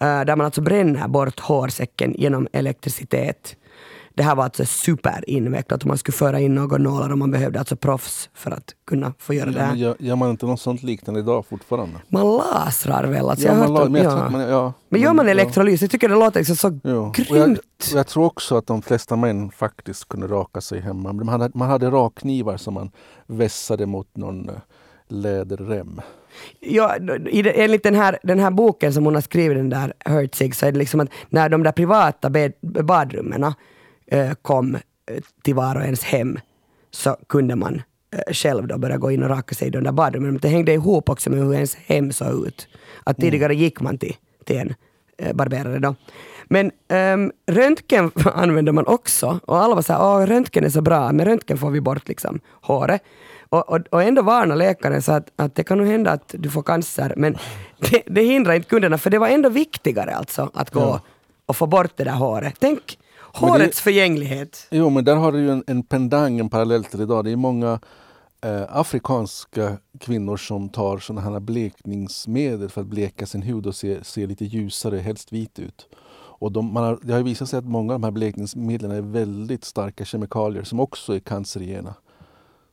Eh, där man alltså bränner bort hårsäcken genom elektricitet det här var alltså superinvecklat och man skulle föra in några nålar och man behövde alltså proffs för att kunna få göra det här. Gör, gör man inte något sånt liknande idag fortfarande? Man lasrar väl? Alltså ja, jag man la, men, ja. man, ja, men gör man elektrolys? Jag tycker det låter liksom så ja. grymt. Jag, jag, tror också att de flesta män faktiskt kunde raka sig hemma. Man hade, man hade rakknivar som man vässade mot någon eh, läderrem. Ja, enligt den här, den här boken som hon har skrivit, den där Hertzig, så är det liksom att när de där privata badrummen Eh, kom eh, till var och ens hem så kunde man eh, själv då börja gå in och raka sig i de där badrummen. Men det hängde ihop också med hur ens hem såg ut. Att mm. tidigare gick man till, till en barberare då. Men um, röntgen använder man också och alla var såhär, åh röntgen är så bra, med röntgen får vi bort liksom håret. Och, och, och ändå varnar läkaren så att, att det kan nog hända att du får cancer, men det, det hindrar inte kunderna för det var ändå viktigare alltså att gå ja. och få bort det där håret. Tänk Hårets det, förgänglighet. Jo, men där har du ju en, en pendang, en parallell till idag. Det är många eh, afrikanska kvinnor som tar sådana här blekningsmedel för att bleka sin hud och se, se lite ljusare, helst vit ut. Och de, har, det har visat sig att många av de här blekningsmedlen är väldigt starka kemikalier som också är cancerogena.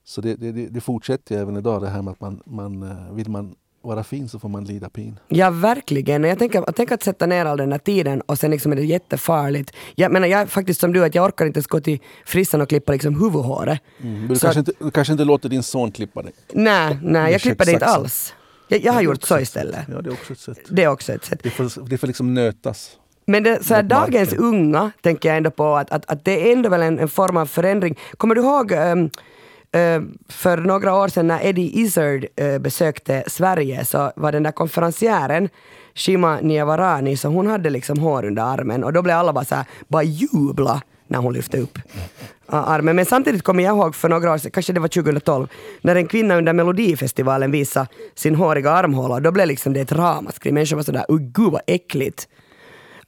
Så det, det, det fortsätter även idag det här med att man, man eh, vill man vara fin så får man lida pin. Ja verkligen. Jag tänker, jag tänker att sätta ner all den här tiden och sen liksom är det jättefarligt. Jag menar jag är faktiskt som du, att jag orkar inte ens gå till frissan och klippa liksom huvudhåret. Mm, du, kanske inte, du kanske inte låter din son klippa dig? Nej, nej jag klipper det inte alls. Jag, jag har gjort så istället. Ja, det är också ett sätt. Det är också ett sätt. Det får, det får liksom nötas. Men det, så här, dagens unga tänker jag ändå på att, att, att det är ändå väl en, en form av förändring. Kommer du ihåg um, Eh, för några år sedan när Eddie Izzard eh, besökte Sverige så var den där konferencieren Shima Niavarani, så hon hade liksom hår under armen och då blev alla bara så här, bara jubla när hon lyfte upp eh, armen. Men samtidigt kommer jag ihåg för några år sedan, kanske det var 2012, när en kvinna under Melodifestivalen visade sin håriga armhåla. Då blev liksom det ett ramaskri. Människor var sådär, oh gud vad äckligt.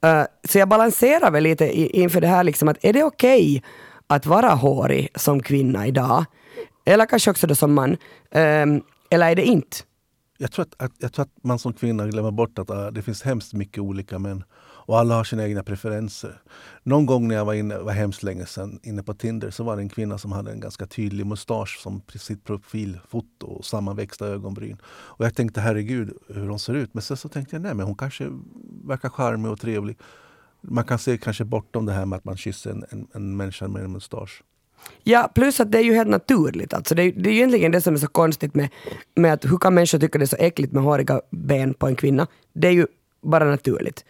Uh, så jag balanserar väl lite inför det här, liksom, att är det okej okay att vara hårig som kvinna idag? Eller kanske också då som man. Um, eller är det inte? Jag tror, att, att, jag tror att man som kvinna glömmer bort att uh, det finns hemskt mycket olika män. Och alla har sina egna preferenser. Någon gång när jag var inne, var hemskt länge sedan, inne på Tinder så var det en kvinna som hade en ganska tydlig mustasch som sitt profilfoto och sammanväxta ögonbryn. Och jag tänkte herregud hur hon ser ut. Men sen så tänkte jag nej men hon kanske verkar charmig och trevlig. Man kan se kanske bortom det här med att man kysser en, en, en människa med en mustasch. Ja, plus att det är ju helt naturligt. Alltså det, är, det är ju egentligen det som är så konstigt med, med att hur kan människor tycka det är så äckligt med håriga ben på en kvinna? Det är ju bara naturligt.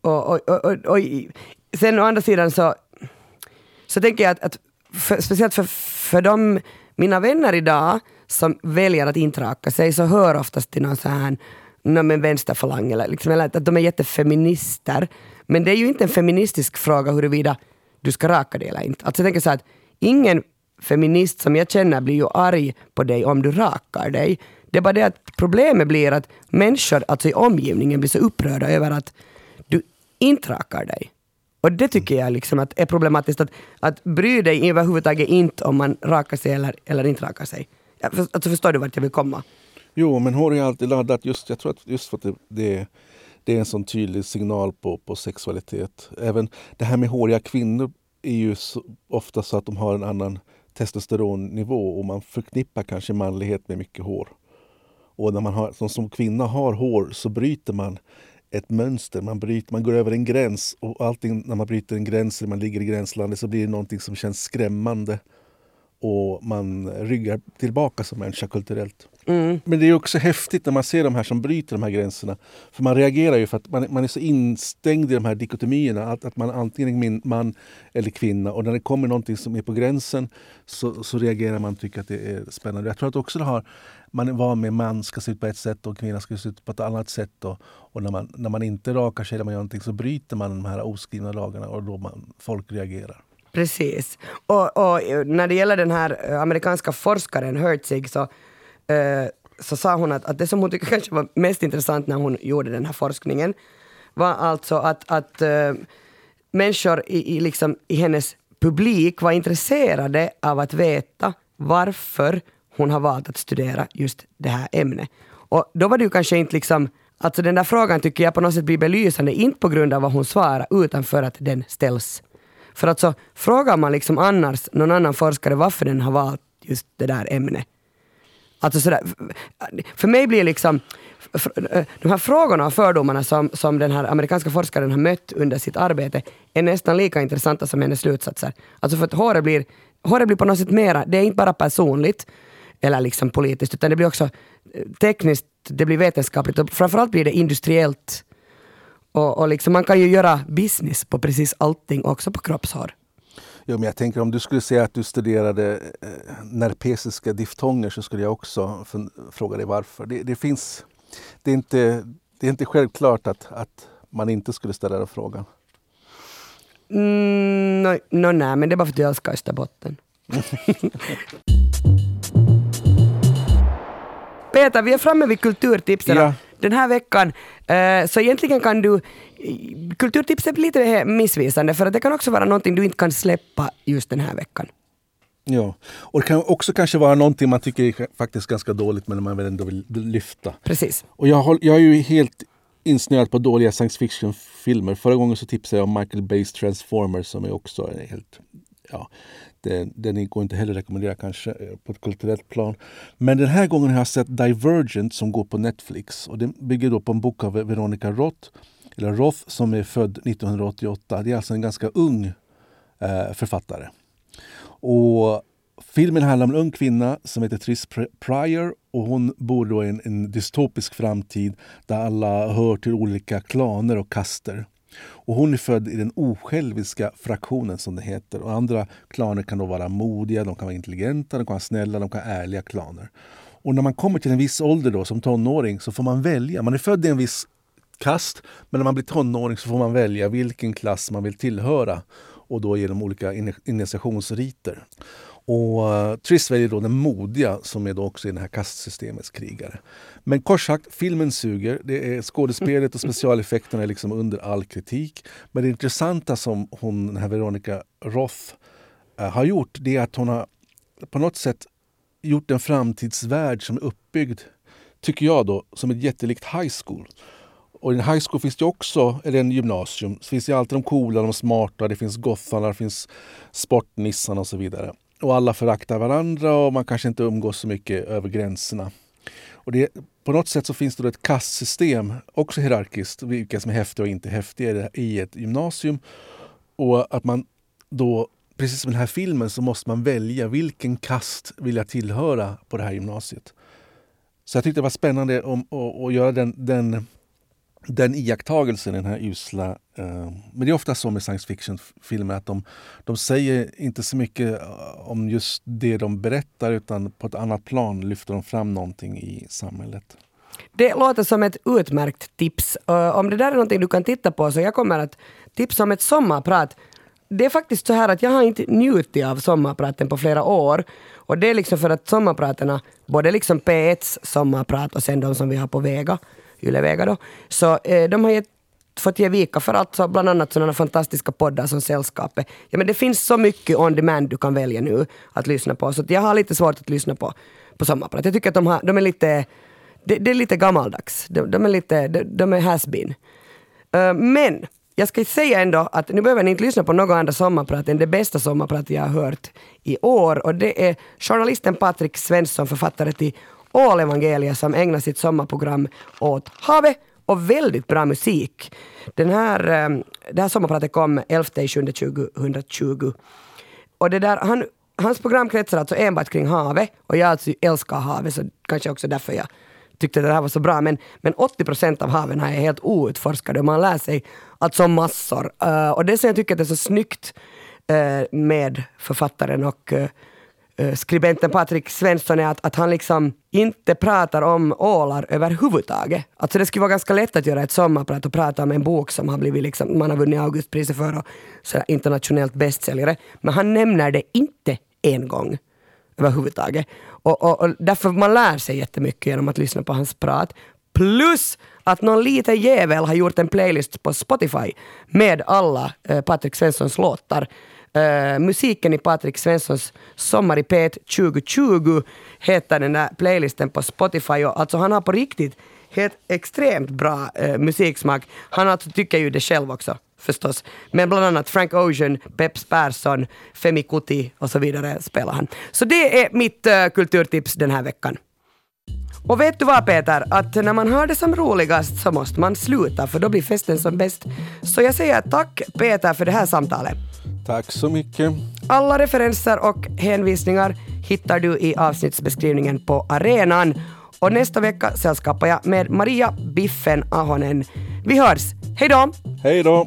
Och, och, och, och, sen å andra sidan så, så tänker jag att, att för, speciellt för, för de, mina vänner idag som väljer att inte raka sig så hör oftast till någon så här någon vänsterfalang eller, liksom, eller att de är jättefeminister. Men det är ju inte en feministisk fråga huruvida du ska raka dig eller inte. Alltså jag tänker så att ingen feminist som jag känner blir ju arg på dig om du rakar dig. Det är bara det att problemet blir att människor alltså i omgivningen blir så upprörda över att du inte rakar dig. Och det tycker jag liksom att är problematiskt. Att, att bry dig överhuvudtaget inte om man rakar sig eller, eller inte rakar sig. Alltså förstår du vart jag vill komma? Jo, men hår är alltid laddat. Just, jag tror att just för att det, det, det är en sån tydlig signal på, på sexualitet. Även det här med håriga kvinnor är ju så, ofta så att de har en annan testosteronnivå och man förknippar kanske manlighet med mycket hår. Och när man har, som, som kvinna har hår så bryter man ett mönster. Man, bryter, man går över en gräns och allting när man bryter en gräns eller man ligger i gränslandet så blir det någonting som känns skrämmande och man ryggar tillbaka som människa kulturellt. Mm. Men det är också häftigt när man ser de här som bryter de här gränserna. För man reagerar ju för att man, man är så instängd i de här dikotomierna. Att, att man antingen är man eller kvinna. Och när det kommer någonting som är på gränsen så, så reagerar man och tycker att det är spännande. Jag tror att också det har, man van med man ska se ut på ett sätt och kvinna ska se ut på ett annat sätt. Och, och när, man, när man inte rakar sig eller man gör någonting så bryter man de här oskrivna lagarna och då man, folk reagerar. Precis. Och, och, eh, när det gäller den här eh, amerikanska forskaren Herzig så, eh, så sa hon att, att det som hon tyckte kanske var mest intressant när hon gjorde den här forskningen var alltså att, att eh, människor i, i, liksom, i hennes publik var intresserade av att veta varför hon har valt att studera just det här ämnet. Och då var det ju kanske inte liksom Alltså den där frågan tycker jag på något sätt blir belysande, inte på grund av vad hon svarar, utan för att den ställs. För att så frågar man liksom annars någon annan forskare varför den har valt just det där ämnet. Alltså sådär, för mig blir liksom de här frågorna och fördomarna som, som den här amerikanska forskaren har mött under sitt arbete är nästan lika intressanta som hennes slutsatser. Alltså för att håret blir, håret blir på något sätt mera, det är inte bara personligt eller liksom politiskt, utan det blir också tekniskt, det blir vetenskapligt och framförallt blir det industriellt och, och liksom man kan ju göra business på precis allting, också på kroppshår. Jo, men jag tänker om du skulle säga att du studerade eh, nerpesiska diftonger så skulle jag också fråga dig varför. Det, det, finns, det, är inte, det är inte självklart att, att man inte skulle ställa den frågan. Mm, no, no, nej, men det är bara för att jag älskar Österbotten. Peter, vi är framme vid kulturtipsen. Ja den här veckan. Eh, så egentligen kan du... Kulturtipset blir lite missvisande för att det kan också vara någonting du inte kan släppa just den här veckan. Ja, och det kan också kanske vara någonting man tycker är faktiskt ganska dåligt men man ändå vill lyfta. Precis. Och jag, håll, jag är ju helt insnöad på dåliga science fiction-filmer. Förra gången så tipsade jag om Michael Bays Transformers som är också helt... Ja, Eh, det, den går inte heller att rekommendera kanske eh, på ett kulturellt plan. Men den här gången har jag sett Divergent som går på Netflix. Och Den bygger då på en bok av Veronica Roth, eller Roth som är född 1988. Det är alltså en ganska ung eh, författare. Och Filmen handlar om en ung kvinna som heter Triss Pryor och hon bor då i en, en dystopisk framtid där alla hör till olika klaner och kaster. Och hon är född i den osjälviska fraktionen som det heter. Och andra klaner kan då vara modiga, de kan vara intelligenta, de kan vara snälla, de kan vara ärliga klaner. Och när man kommer till en viss ålder då, som tonåring så får man välja. Man är född i en viss kast, men när man blir tonåring så får man välja vilken klass man vill tillhöra. och då genom olika initiationsriter. Och uh, Triss väljer då den modiga som är då också i det här kastsystemets krigare. Men kort sagt, filmen suger. Det är skådespelet och specialeffekterna är liksom under all kritik. Men det intressanta som hon, den här Veronica Roth uh, har gjort det är att hon har på något sätt gjort en framtidsvärld som är uppbyggd, tycker jag då, som ett jättelikt high school. Och i en high school finns det också, eller en gymnasium, så finns det alltid de coola, de smarta, det finns gotharna, det finns sportnissarna och så vidare. Och alla föraktar varandra och man kanske inte umgås så mycket över gränserna. Och det, på något sätt så finns det ett kastsystem, också hierarkiskt, vilka som är häftiga och inte häftiga i ett gymnasium. Och att man då, precis som i den här filmen, så måste man välja vilken kast vill jag tillhöra på det här gymnasiet. Så jag tyckte det var spännande att, att göra den, den den iakttagelsen, den här usla... Eh, men det är ofta så med science fiction-filmer att de, de säger inte så mycket eh, om just det de berättar utan på ett annat plan lyfter de fram någonting i samhället. Det låter som ett utmärkt tips. Uh, om det där är någonting du kan titta på så jag kommer att tipsa om ett sommarprat. Det är faktiskt så här att jag har inte njutit av sommarpraten på flera år. Och det är liksom för att sommarpraterna, både liksom P1s sommarprat och sen de som vi har på Vega, Ylevega då. Så eh, de har gett, fått ge vika för alltså bland annat sådana fantastiska poddar som Sällskapet. Ja, men det finns så mycket on demand du kan välja nu att lyssna på. Så jag har lite svårt att lyssna på, på Sommarprat. Jag tycker att de, har, de är lite det, de är lite gammaldags. De, de är lite, de, de är has-been. Uh, eh, men jag ska säga ändå att nu behöver ni inte lyssna på något andra sommarprat än det bästa sommarprat jag har hört i år. Och det är journalisten Patrik Svensson, författare till Ålevangeliet som ägnar sitt sommarprogram åt havet och väldigt bra musik. Den här, eh, det här sommarpratet kom 11.7.2020. Och det där, han, hans program kretsar alltså enbart kring havet och jag alltså älskar havet så kanske också därför jag tyckte det här var så bra. Men, men 80 procent av haven är helt outforskade och man lär sig alltså massor. Uh, och det som jag tycker är så snyggt uh, med författaren och uh, Eh, skribenten Patrik Svensson är att, att han liksom inte pratar om ålar överhuvudtaget. Alltså det skulle vara ganska lätt att göra ett sommarprat och prata om en bok som har blivit liksom, man har vunnit Augustpriset för och så internationellt bästsäljare. Men han nämner det inte en gång överhuvudtaget. Och, och, och därför man lär sig jättemycket genom att lyssna på hans prat. Plus att någon liten jävel har gjort en playlist på Spotify med alla eh, Patrik Svenssons låtar. Uh, musiken i Patrik Svenssons Sommar i P1 2020 heter den där playlisten på Spotify. Och alltså han har på riktigt helt extremt bra uh, musiksmak. Han alltså tycker ju det själv också förstås. Men bland annat Frank Ocean, Peps Persson, Femi Kuti och så vidare spelar han. Så det är mitt uh, kulturtips den här veckan. Och vet du vad Peter, att när man har det som roligast så måste man sluta för då blir festen som bäst. Så jag säger tack Peter för det här samtalet. Tack så mycket. Alla referenser och hänvisningar hittar du i avsnittsbeskrivningen på arenan. Och nästa vecka sällskapar jag med Maria Biffen Ahonen. Vi hörs. Hej då! Hej då!